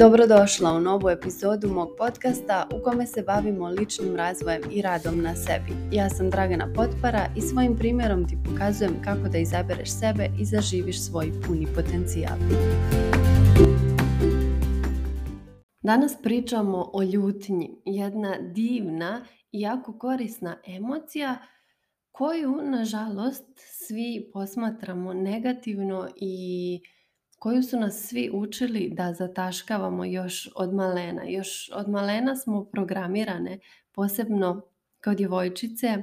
Dobrodošla u novu epizodu mog podcasta u kome se bavimo ličnim razvojem i radom na sebi. Ja sam Dragana Potpara i svojim primjerom ti pokazujem kako da izabereš sebe i zaživiš svoj puni potencijal. Danas pričamo o ljutnji, jedna divna i jako korisna emocija koju, nažalost, svi posmatramo negativno i koju su nas svi učili da zataškavamo još od malena. Još od malena smo programirane, posebno kao djevojčice,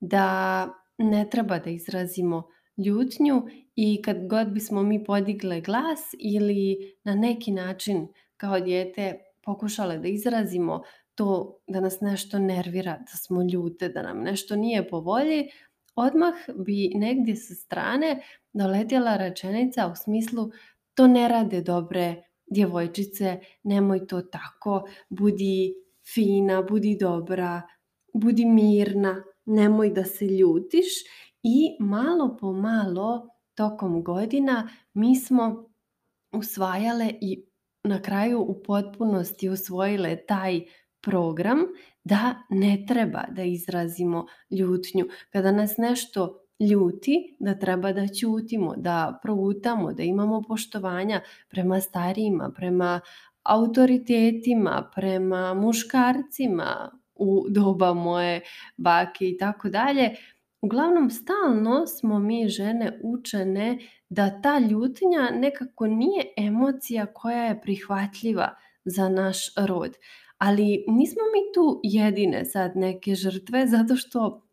da ne treba da izrazimo ljutnju i kad god bismo mi podigle glas ili na neki način kao dijete pokušale da izrazimo to da nas nešto nervira, da smo ljute, da nam nešto nije po volji, odmah bi negdje sa strane doletjela rečenica u smislu to ne rade dobre djevojčice, nemoj to tako, budi fina, budi dobra, budi mirna, nemoj da se ljutiš i malo po malo tokom godina mi smo usvajale i na kraju u potpunosti usvojile taj program da ne treba da izrazimo ljutnju. Kada nas nešto ljuti, da treba da ćutimo, da proutamo, da imamo poštovanja prema starijima, prema autoritetima, prema muškarcima u doba moje bake i tako dalje. Uglavnom, stalno smo mi žene učene da ta ljutnja nekako nije emocija koja je prihvatljiva za naš rod. Ali nismo mi tu jedine sad neke žrtve zato što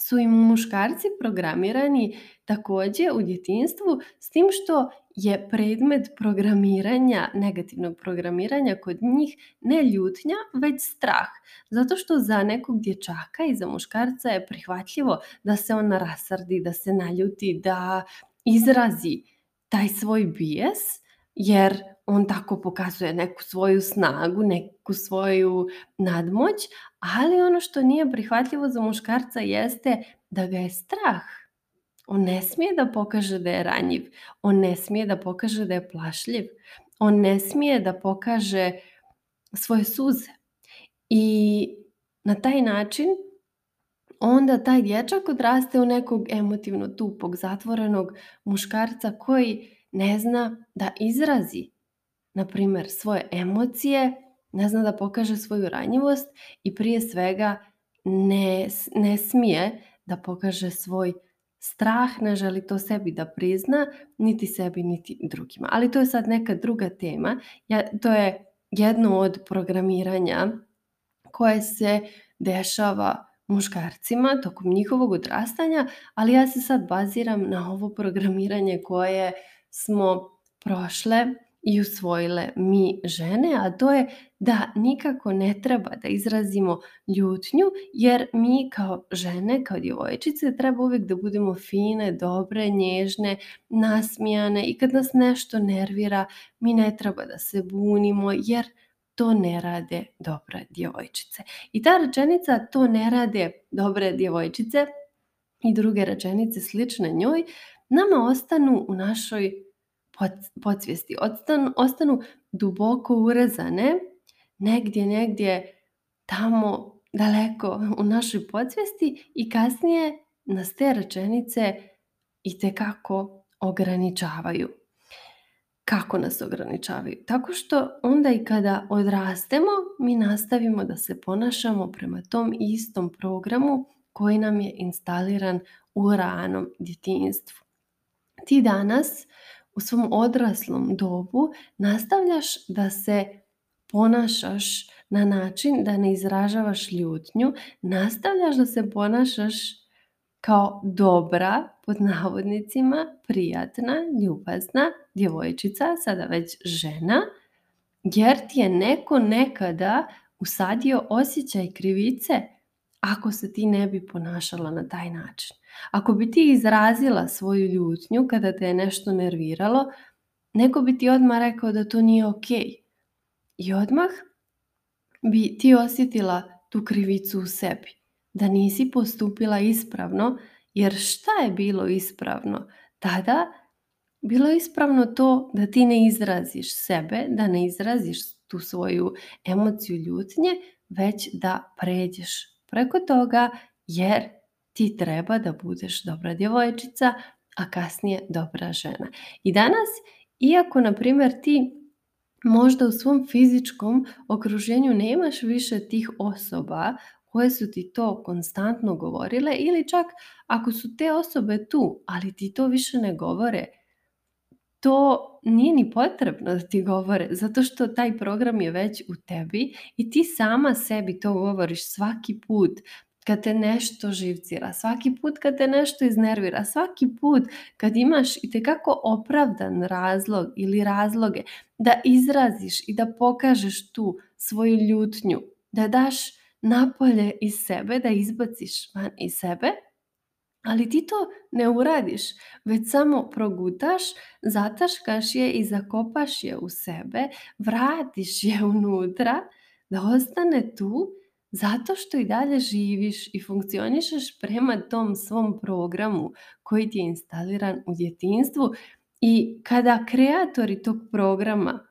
su i muškarci programirani također u djetinstvu s tim što je predmet programiranja, negativnog programiranja kod njih ne ljutnja, već strah. Zato što za nekog dječaka i za muškarca je prihvatljivo da se on rasardi da se naljuti, da izrazi taj svoj bijes, jer on tako pokazuje neku svoju snagu, neku svoju nadmoć, ali ono što nije prihvatljivo za muškarca jeste da ga je strah. On ne smije da pokaže da je ranjiv, on ne smije da pokaže da je plašljiv, on ne smije da pokaže svoje suze. I na taj način onda taj dječak odraste u nekog emotivno tupog, zatvorenog muškarca koji ne zna da izrazi na primjer, svoje emocije, ne zna da pokaže svoju ranjivost i prije svega ne, ne smije da pokaže svoj strah, ne želi to sebi da prizna, niti sebi, niti drugima. Ali to je sad neka druga tema. Ja, to je jedno od programiranja koje se dešava muškarcima tokom njihovog odrastanja, ali ja se sad baziram na ovo programiranje koje smo prošle i usvojile mi žene, a to je da nikako ne treba da izrazimo ljutnju jer mi kao žene, kao djevojčice treba uvijek da budemo fine, dobre, nježne, nasmijane i kad nas nešto nervira mi ne treba da se bunimo jer to ne rade dobre djevojčice. I ta rečenica to ne rade dobre djevojčice i druge rečenice slične njoj nama ostanu u našoj podsvijesti. Ostanu, ostanu duboko urezane negdje, negdje tamo daleko u našoj podsvijesti i kasnije nas te rečenice i kako ograničavaju. Kako nas ograničavaju? Tako što onda i kada odrastemo, mi nastavimo da se ponašamo prema tom istom programu koji nam je instaliran u ranom djetinjstvu. Ti danas u svom odraslom dobu nastavljaš da se ponašaš na način da ne izražavaš ljutnju, nastavljaš da se ponašaš kao dobra, pod navodnicima, prijatna, ljubazna djevojčica, sada već žena, jer ti je neko nekada usadio osjećaj krivice ako se ti ne bi ponašala na taj način. Ako bi ti izrazila svoju ljutnju kada te je nešto nerviralo, neko bi ti odmah rekao da to nije ok. I odmah bi ti osjetila tu krivicu u sebi. Da nisi postupila ispravno, jer šta je bilo ispravno? Tada bilo je ispravno to da ti ne izraziš sebe, da ne izraziš tu svoju emociju ljutnje, već da pređeš preko toga jer ti treba da budeš dobra djevojčica, a kasnije dobra žena. I danas, iako, na primjer, ti možda u svom fizičkom okruženju nemaš više tih osoba koje su ti to konstantno govorile ili čak ako su te osobe tu, ali ti to više ne govore, to nije ni potrebno da ti govore, zato što taj program je već u tebi i ti sama sebi to govoriš svaki put kad te nešto živcira, svaki put kad te nešto iznervira, svaki put kad imaš i tekako opravdan razlog ili razloge da izraziš i da pokažeš tu svoju ljutnju, da daš napolje iz sebe, da izbaciš van iz sebe, ali ti to ne uradiš, već samo progutaš, zataškaš je i zakopaš je u sebe, vratiš je unutra da ostane tu zato što i dalje živiš i funkcionišeš prema tom svom programu koji ti je instaliran u djetinstvu i kada kreatori tog programa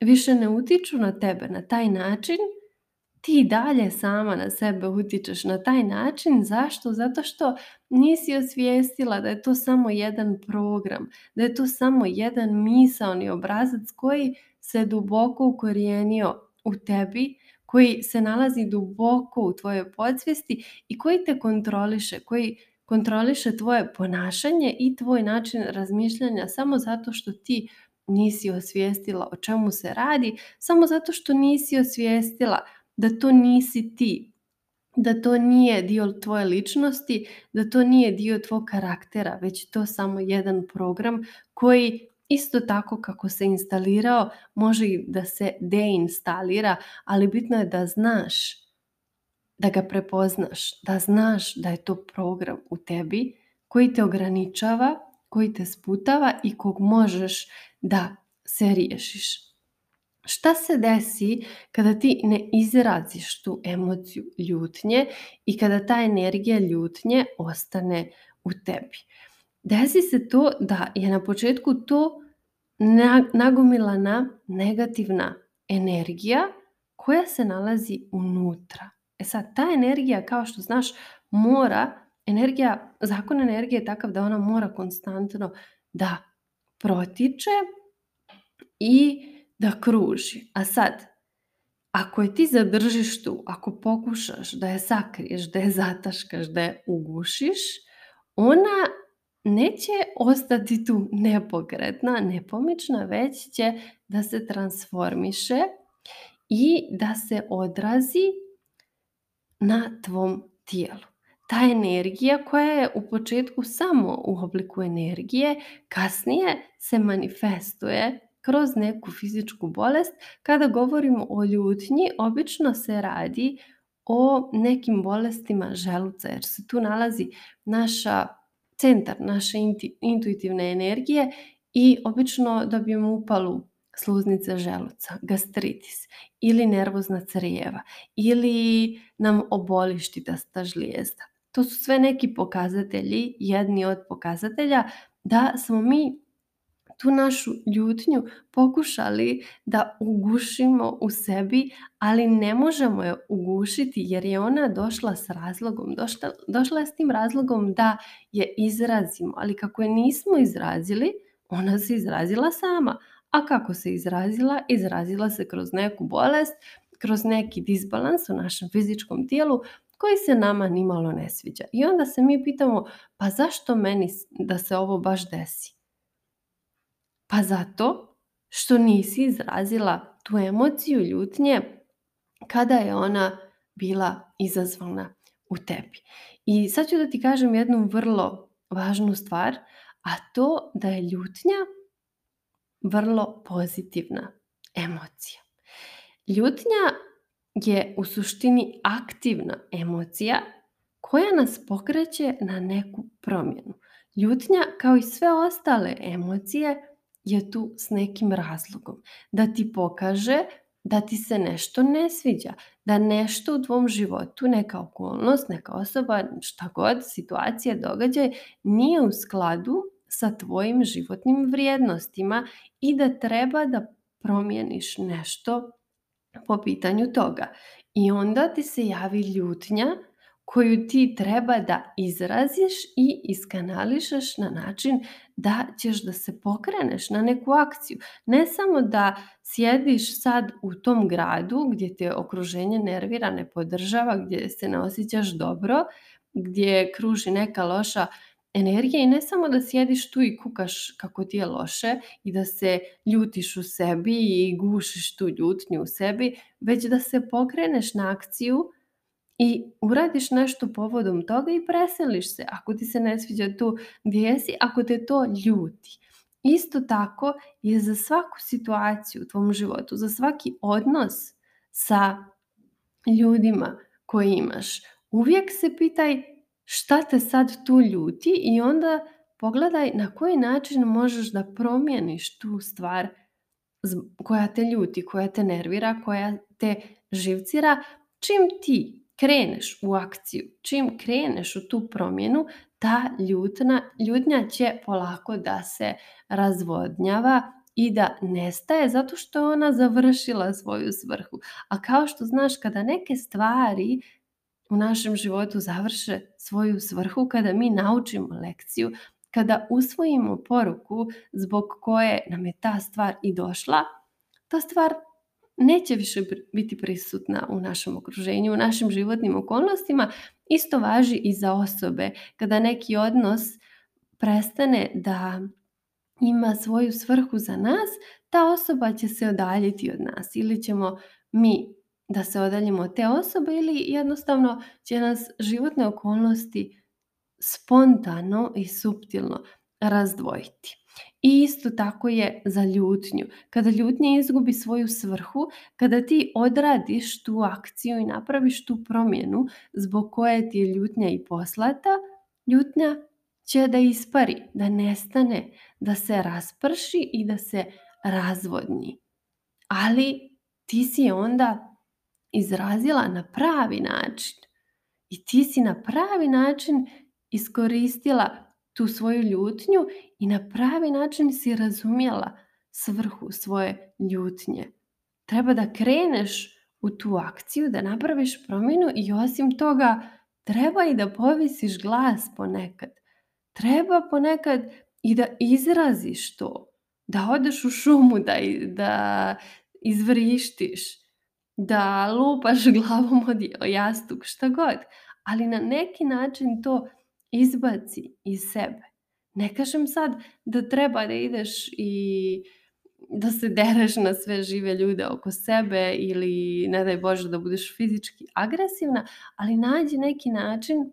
više ne utiču na tebe na taj način, ti dalje sama na sebe utičeš. na taj način. Zašto? Zato što nisi osvijestila da je to samo jedan program, da je to samo jedan misaoni obrazac koji se duboko ukorijenio u tebi, koji se nalazi duboko u tvojoj podsvijesti i koji te kontroliše, koji kontroliše tvoje ponašanje i tvoj način razmišljanja samo zato što ti nisi osvijestila o čemu se radi, samo zato što nisi osvijestila da to nisi ti, da to nije dio tvoje ličnosti, da to nije dio tvog karaktera, već to samo jedan program koji isto tako kako se instalirao može i da se deinstalira, ali bitno je da znaš da ga prepoznaš, da znaš da je to program u tebi koji te ograničava, koji te sputava i kog možeš da se riješiš. Šta se desi kada ti ne izraziš tu emociju ljutnje i kada ta energija ljutnje ostane u tebi? Desi se to da je na početku to nagomilana negativna energija koja se nalazi unutra. E sad, ta energija, kao što znaš, mora, energija, zakon energije je takav da ona mora konstantno da protiče i da kruži. A sad, ako je ti zadržiš tu, ako pokušaš da je sakriješ, da je zataškaš, da je ugušiš, ona neće ostati tu nepokretna, nepomična, već će da se transformiše i da se odrazi na tvom tijelu. Ta energija koja je u početku samo u obliku energije, kasnije se manifestuje kroz neku fizičku bolest. Kada govorimo o ljutnji, obično se radi o nekim bolestima želuca, jer se tu nalazi naša centar naše intuitivne energije i obično dobijemo upalu sluznice želuca, gastritis ili nervozna crijeva ili nam obolišti sta žlijezda. To su sve neki pokazatelji, jedni od pokazatelja da smo mi tu našu ljutnju pokušali da ugušimo u sebi, ali ne možemo je ugušiti jer je ona došla s razlogom. Došla, je s tim razlogom da je izrazimo, ali kako je nismo izrazili, ona se izrazila sama. A kako se izrazila? Izrazila se kroz neku bolest, kroz neki disbalans u našem fizičkom tijelu koji se nama nimalo ne sviđa. I onda se mi pitamo, pa zašto meni da se ovo baš desi? Pa zato što nisi izrazila tu emociju ljutnje kada je ona bila izazvana u tebi. I sad ću da ti kažem jednu vrlo važnu stvar, a to da je ljutnja vrlo pozitivna emocija. Ljutnja je u suštini aktivna emocija koja nas pokreće na neku promjenu. Ljutnja, kao i sve ostale emocije, je tu s nekim razlogom. Da ti pokaže da ti se nešto ne sviđa, da nešto u tvom životu, neka okolnost, neka osoba, šta god, situacija, događaj, nije u skladu sa tvojim životnim vrijednostima i da treba da promijeniš nešto po pitanju toga. I onda ti se javi ljutnja koju ti treba da izraziš i iskanališeš na način da ćeš da se pokreneš na neku akciju. Ne samo da sjediš sad u tom gradu gdje te okruženje nervira, ne podržava, gdje se ne osjećaš dobro, gdje kruži neka loša energija i ne samo da sjediš tu i kukaš kako ti je loše i da se ljutiš u sebi i gušiš tu ljutnju u sebi, već da se pokreneš na akciju i uradiš nešto povodom toga i preseliš se. Ako ti se ne sviđa to gdje si, ako te to ljuti. Isto tako je za svaku situaciju u tvom životu, za svaki odnos sa ljudima koji imaš. Uvijek se pitaj šta te sad tu ljuti i onda pogledaj na koji način možeš da promijeniš tu stvar koja te ljuti, koja te nervira, koja te živcira, čim ti kreneš u akciju, čim kreneš u tu promjenu, ta ljutna, ljutnja će polako da se razvodnjava i da nestaje zato što je ona završila svoju svrhu. A kao što znaš, kada neke stvari u našem životu završe svoju svrhu, kada mi naučimo lekciju, kada usvojimo poruku zbog koje nam je ta stvar i došla, ta stvar neće više biti prisutna u našem okruženju, u našim životnim okolnostima. Isto važi i za osobe. Kada neki odnos prestane da ima svoju svrhu za nas, ta osoba će se odaljiti od nas ili ćemo mi da se odaljimo od te osobe ili jednostavno će nas životne okolnosti spontano i suptilno razdvojiti. I isto tako je za ljutnju. Kada ljutnja izgubi svoju svrhu, kada ti odradiš tu akciju i napraviš tu promjenu zbog koje ti je ljutnja i poslata, ljutnja će da ispari, da nestane, da se rasprši i da se razvodni. Ali ti si onda izrazila na pravi način. I ti si na pravi način iskoristila tu svoju ljutnju i na pravi način si razumjela svrhu svoje ljutnje. Treba da kreneš u tu akciju, da napraviš promjenu i osim toga treba i da povisiš glas ponekad. Treba ponekad i da izraziš to. Da odeš u šumu, da, da izvrištiš, da lupaš glavom od jastuk, šta god. Ali na neki način to izbaci iz sebe. Ne kažem sad da treba da ideš i da se dereš na sve žive ljude oko sebe ili ne daj Bože da budeš fizički agresivna, ali nađi neki način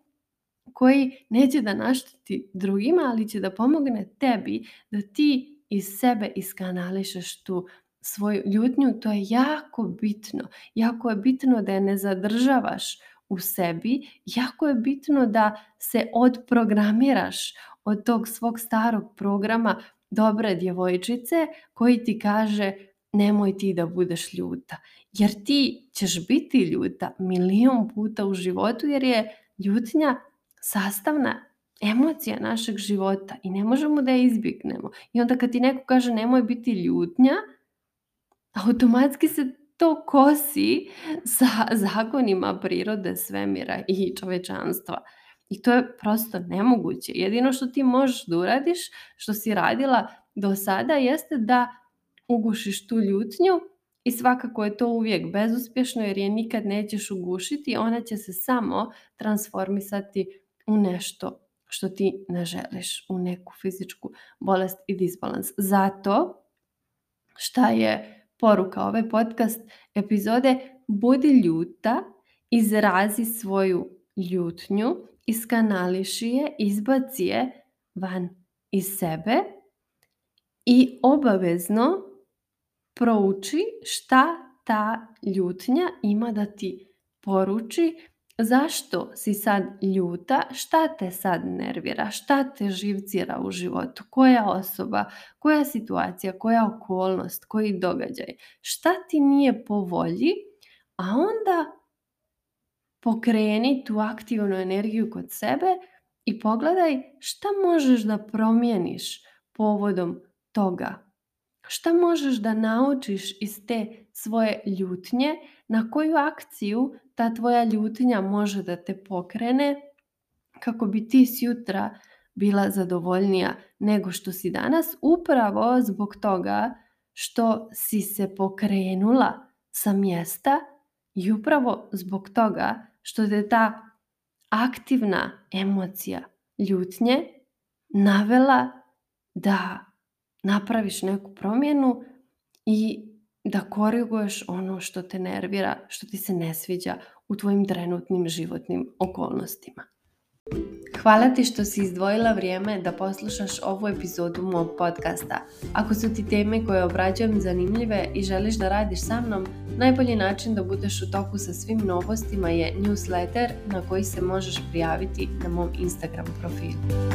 koji neće da naštiti drugima, ali će da pomogne tebi da ti iz sebe iskanališeš tu svoju ljutnju. To je jako bitno. Jako je bitno da je ne zadržavaš u sebi, jako je bitno da se odprogramiraš od tog svog starog programa dobre djevojčice koji ti kaže nemoj ti da budeš ljuta. Jer ti ćeš biti ljuta milion puta u životu jer je ljutnja sastavna emocija našeg života i ne možemo da je izbjegnemo. I onda kad ti neko kaže nemoj biti ljutnja, automatski se to kosi sa zakonima prirode, svemira i čovečanstva. I to je prosto nemoguće. Jedino što ti možeš da uradiš, što si radila do sada, jeste da ugušiš tu ljutnju i svakako je to uvijek bezuspješno jer je nikad nećeš ugušiti, ona će se samo transformisati u nešto što ti ne želiš, u neku fizičku bolest i disbalans. Zato šta je poruka ove podcast epizode budi ljuta, izrazi svoju ljutnju, iskanališi je, izbaci je van iz sebe i obavezno prouči šta ta ljutnja ima da ti poruči Zašto si sad ljuta? Šta te sad nervira? Šta te živcira u životu? Koja osoba, koja situacija, koja okolnost, koji događaj? Šta ti nije po volji? A onda pokreni tu aktivnu energiju kod sebe i pogledaj šta možeš da promijeniš povodom toga Šta možeš da naučiš iz te svoje ljutnje, na koju akciju ta tvoja ljutnja može da te pokrene kako bi ti s bila zadovoljnija nego što si danas, upravo zbog toga što si se pokrenula sa mjesta i upravo zbog toga što te ta aktivna emocija ljutnje navela da napraviš neku promjenu i da koriguješ ono što te nervira, što ti se ne sviđa u tvojim trenutnim životnim okolnostima. Hvala ti što si izdvojila vrijeme da poslušaš ovu epizodu mog podcasta. Ako su ti teme koje obrađujem zanimljive i želiš da radiš sa mnom, najbolji način da budeš u toku sa svim novostima je newsletter na koji se možeš prijaviti na mom Instagram profilu.